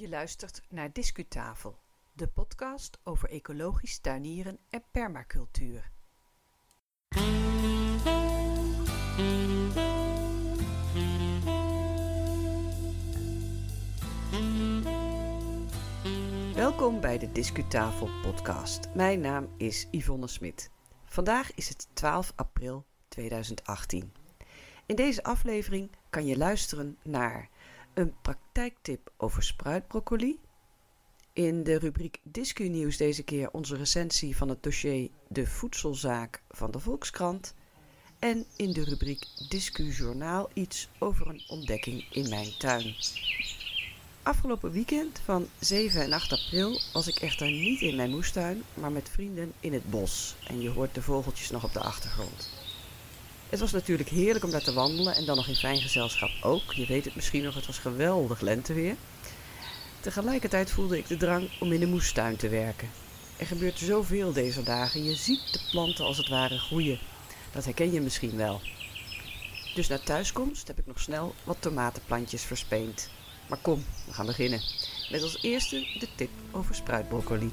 Je luistert naar Discutafel, de podcast over ecologisch tuinieren en permacultuur. Welkom bij de Discutafel podcast. Mijn naam is Yvonne Smit. Vandaag is het 12 april 2018. In deze aflevering kan je luisteren naar een praktijktip over spruitbroccoli. In de rubriek Discu Nieuws deze keer onze recensie van het dossier De Voedselzaak van de Volkskrant. En in de rubriek Discu Journaal iets over een ontdekking in mijn tuin. Afgelopen weekend van 7 en 8 april was ik echter niet in mijn moestuin, maar met vrienden in het bos. En je hoort de vogeltjes nog op de achtergrond. Het was natuurlijk heerlijk om daar te wandelen en dan nog in fijn gezelschap ook. Je weet het misschien nog, het was geweldig lenteweer. Tegelijkertijd voelde ik de drang om in de moestuin te werken. Er gebeurt zoveel deze dagen. Je ziet de planten als het ware groeien. Dat herken je misschien wel. Dus na thuiskomst heb ik nog snel wat tomatenplantjes verspeend. Maar kom, we gaan beginnen. Met als eerste de tip over spruitbroccoli.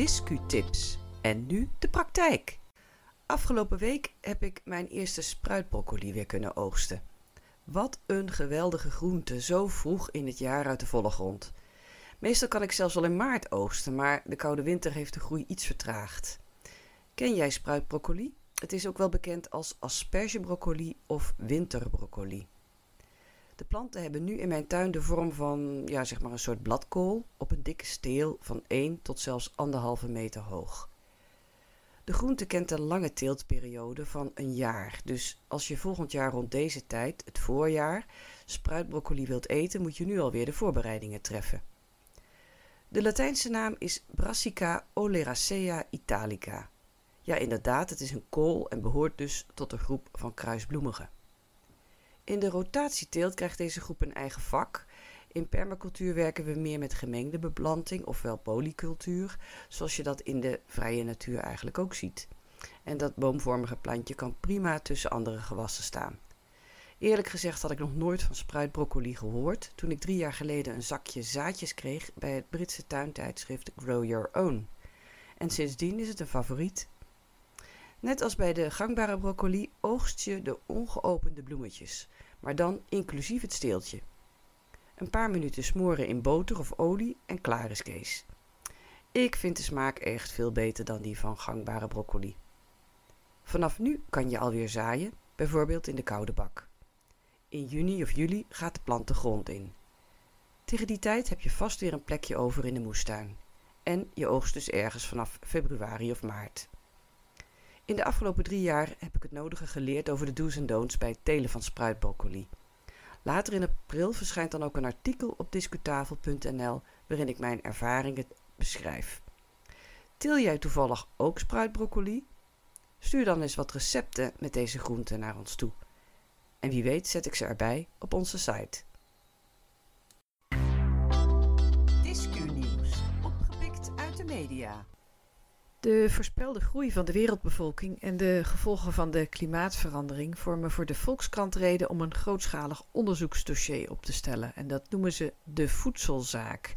Discutips. En nu de praktijk. Afgelopen week heb ik mijn eerste spruitbroccoli weer kunnen oogsten. Wat een geweldige groente, zo vroeg in het jaar uit de volle grond. Meestal kan ik zelfs al in maart oogsten, maar de koude winter heeft de groei iets vertraagd. Ken jij spruitbroccoli? Het is ook wel bekend als aspergebroccoli of winterbroccoli. De planten hebben nu in mijn tuin de vorm van ja, zeg maar een soort bladkool op een dikke steel van 1 tot zelfs 1,5 meter hoog. De groente kent een lange teeltperiode van een jaar. Dus als je volgend jaar rond deze tijd, het voorjaar, spruitbroccoli wilt eten, moet je nu alweer de voorbereidingen treffen. De Latijnse naam is Brassica oleracea italica. Ja, inderdaad, het is een kool en behoort dus tot de groep van kruisbloemigen. In de rotatieteelt krijgt deze groep een eigen vak. In permacultuur werken we meer met gemengde beplanting, ofwel polycultuur, zoals je dat in de vrije natuur eigenlijk ook ziet. En dat boomvormige plantje kan prima tussen andere gewassen staan. Eerlijk gezegd had ik nog nooit van spruitbroccoli gehoord toen ik drie jaar geleden een zakje zaadjes kreeg bij het Britse tuintijdschrift Grow Your Own. En sindsdien is het een favoriet Net als bij de gangbare broccoli oogst je de ongeopende bloemetjes, maar dan inclusief het steeltje. Een paar minuten smoren in boter of olie en klaar is Kees. Ik vind de smaak echt veel beter dan die van gangbare broccoli. Vanaf nu kan je alweer zaaien, bijvoorbeeld in de koude bak. In juni of juli gaat de plant de grond in. Tegen die tijd heb je vast weer een plekje over in de moestuin. En je oogst dus ergens vanaf februari of maart. In de afgelopen drie jaar heb ik het nodige geleerd over de do's en don'ts bij het telen van spruitbroccoli. Later in april verschijnt dan ook een artikel op discutafel.nl waarin ik mijn ervaringen beschrijf. Til jij toevallig ook spruitbroccoli? Stuur dan eens wat recepten met deze groente naar ons toe. En wie weet zet ik ze erbij op onze site. Discu nieuws, opgepikt uit de media. De voorspelde groei van de wereldbevolking en de gevolgen van de klimaatverandering vormen voor de Volkskrant reden om een grootschalig onderzoeksdossier op te stellen. En dat noemen ze de voedselzaak.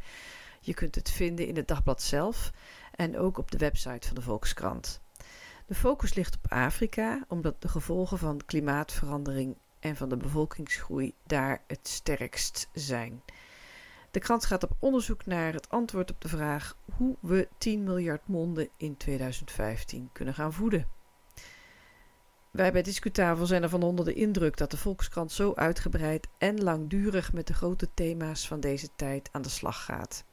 Je kunt het vinden in het dagblad zelf en ook op de website van de Volkskrant. De focus ligt op Afrika, omdat de gevolgen van klimaatverandering en van de bevolkingsgroei daar het sterkst zijn. De krant gaat op onderzoek naar het antwoord op de vraag hoe we 10 miljard monden in 2015 kunnen gaan voeden. Wij bij Discutafel zijn ervan onder de indruk dat de Volkskrant zo uitgebreid en langdurig met de grote thema's van deze tijd aan de slag gaat.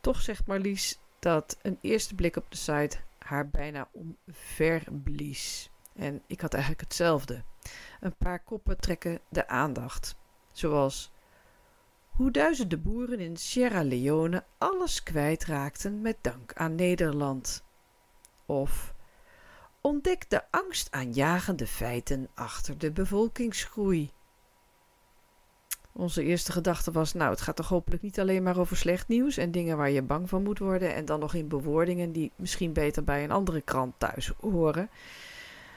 Toch zegt Marlies dat een eerste blik op de site haar bijna omverblies. En ik had eigenlijk hetzelfde. Een paar koppen trekken de aandacht. Zoals hoe duizenden boeren in Sierra Leone alles kwijtraakten met dank aan Nederland. Of ontdek de angstaanjagende feiten achter de bevolkingsgroei. Onze eerste gedachte was: nou, het gaat toch hopelijk niet alleen maar over slecht nieuws en dingen waar je bang van moet worden. En dan nog in bewoordingen die misschien beter bij een andere krant thuis horen.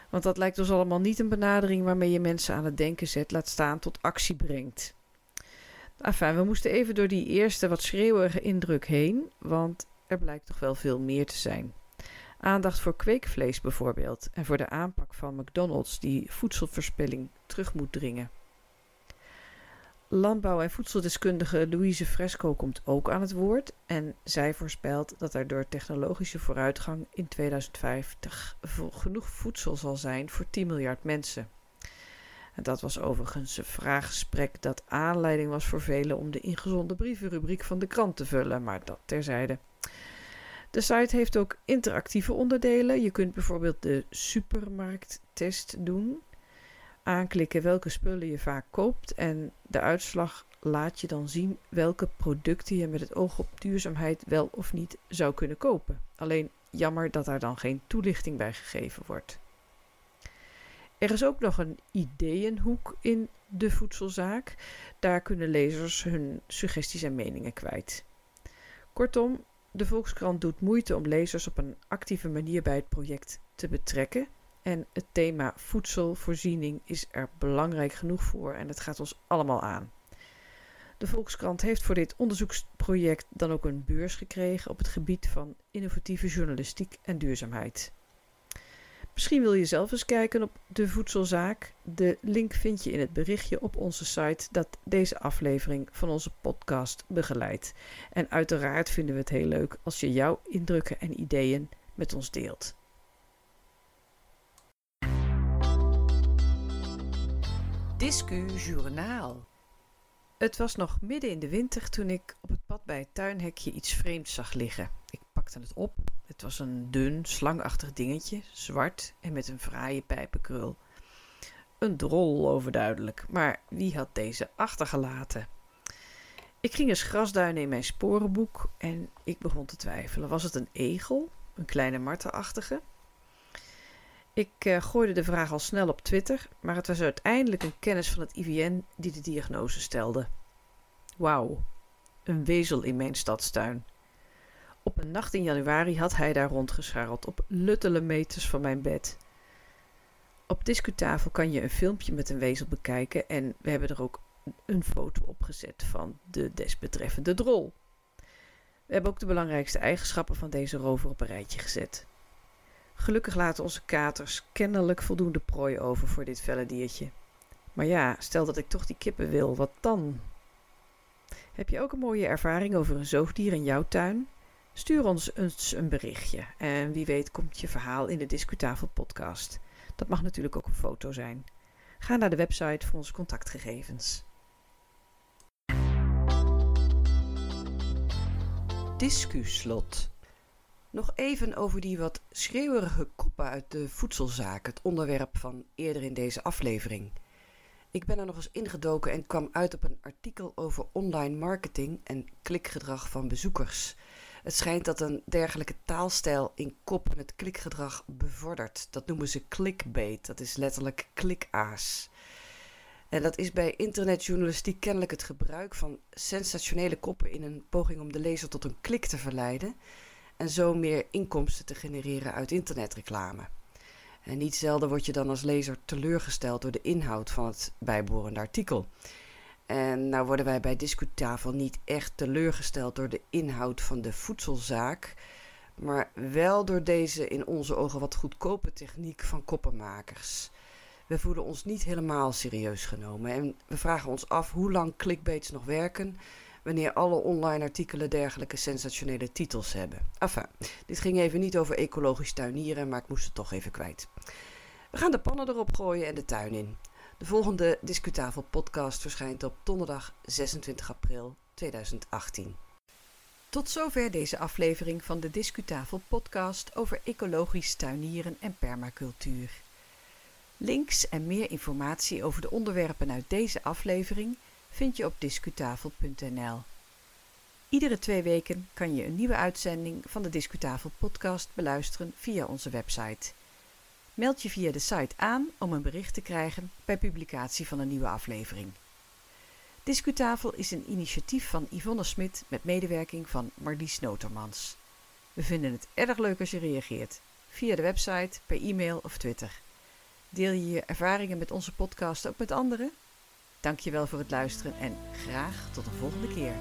Want dat lijkt ons allemaal niet een benadering waarmee je mensen aan het denken zet, laat staan tot actie brengt. Enfin, we moesten even door die eerste wat schreeuwige indruk heen, want er blijkt toch wel veel meer te zijn. Aandacht voor kweekvlees bijvoorbeeld en voor de aanpak van McDonald's die voedselverspilling terug moet dringen. Landbouw- en voedseldeskundige Louise Fresco komt ook aan het woord en zij voorspelt dat er door technologische vooruitgang in 2050 genoeg voedsel zal zijn voor 10 miljard mensen. Dat was overigens een vraaggesprek dat aanleiding was voor velen om de ingezonde brievenrubriek van de krant te vullen, maar dat terzijde. De site heeft ook interactieve onderdelen. Je kunt bijvoorbeeld de supermarkttest doen aanklikken welke spullen je vaak koopt en de uitslag laat je dan zien welke producten je met het oog op duurzaamheid wel of niet zou kunnen kopen. Alleen jammer dat daar dan geen toelichting bij gegeven wordt. Er is ook nog een ideeënhoek in de voedselzaak. Daar kunnen lezers hun suggesties en meningen kwijt. Kortom, de Volkskrant doet moeite om lezers op een actieve manier bij het project te betrekken en het thema voedselvoorziening is er belangrijk genoeg voor en het gaat ons allemaal aan. De Volkskrant heeft voor dit onderzoeksproject dan ook een beurs gekregen op het gebied van innovatieve journalistiek en duurzaamheid. Misschien wil je zelf eens kijken op de voedselzaak. De link vind je in het berichtje op onze site dat deze aflevering van onze podcast begeleidt. En uiteraard vinden we het heel leuk als je jouw indrukken en ideeën met ons deelt. Discu Journaal. Het was nog midden in de winter toen ik op het pad bij het tuinhekje iets vreemds zag liggen. Ik pakte het op. Het was een dun, slangachtig dingetje, zwart en met een fraaie pijpenkrul. Een drol overduidelijk, maar wie had deze achtergelaten? Ik ging eens grasduinen in mijn sporenboek en ik begon te twijfelen. Was het een egel, een kleine marterachtige? Ik uh, gooide de vraag al snel op Twitter, maar het was uiteindelijk een kennis van het IVN die de diagnose stelde. Wauw, een wezel in mijn stadstuin. Op een nacht in januari had hij daar rondgescharreld, op luttele meters van mijn bed. Op discutafel kan je een filmpje met een wezel bekijken en we hebben er ook een foto op gezet van de desbetreffende drol. We hebben ook de belangrijkste eigenschappen van deze rover op een rijtje gezet. Gelukkig laten onze katers kennelijk voldoende prooi over voor dit felle diertje. Maar ja, stel dat ik toch die kippen wil, wat dan? Heb je ook een mooie ervaring over een zoogdier in jouw tuin? Stuur ons eens een berichtje en wie weet komt je verhaal in de Discutafel podcast. Dat mag natuurlijk ook een foto zijn. Ga naar de website voor onze contactgegevens. Discuslot. Nog even over die wat schreeuwerige koppen uit de voedselzaak, het onderwerp van eerder in deze aflevering. Ik ben er nog eens ingedoken en kwam uit op een artikel over online marketing en klikgedrag van bezoekers. Het schijnt dat een dergelijke taalstijl in koppen het klikgedrag bevordert. Dat noemen ze clickbait, dat is letterlijk klikaas. En dat is bij internetjournalistiek kennelijk het gebruik van sensationele koppen in een poging om de lezer tot een klik te verleiden en zo meer inkomsten te genereren uit internetreclame. En niet zelden word je dan als lezer teleurgesteld door de inhoud van het bijbehorende artikel. En nou worden wij bij Discutafel niet echt teleurgesteld door de inhoud van de voedselzaak, maar wel door deze in onze ogen wat goedkope techniek van koppenmakers. We voelen ons niet helemaal serieus genomen en we vragen ons af hoe lang clickbaits nog werken wanneer alle online artikelen dergelijke sensationele titels hebben. Enfin, dit ging even niet over ecologisch tuinieren, maar ik moest het toch even kwijt. We gaan de pannen erop gooien en de tuin in. De volgende Discutafel podcast verschijnt op donderdag 26 april 2018. Tot zover deze aflevering van de Discutafel podcast over ecologisch tuinieren en permacultuur. Links en meer informatie over de onderwerpen uit deze aflevering vind je op discutafel.nl. Iedere twee weken kan je een nieuwe uitzending van de Discutafel podcast beluisteren via onze website. Meld je via de site aan om een bericht te krijgen bij publicatie van een nieuwe aflevering. Discutafel is een initiatief van Yvonne Smit met medewerking van Marlies Notermans. We vinden het erg leuk als je reageert, via de website, per e-mail of Twitter. Deel je je ervaringen met onze podcast ook met anderen? Dankjewel voor het luisteren en graag tot de volgende keer.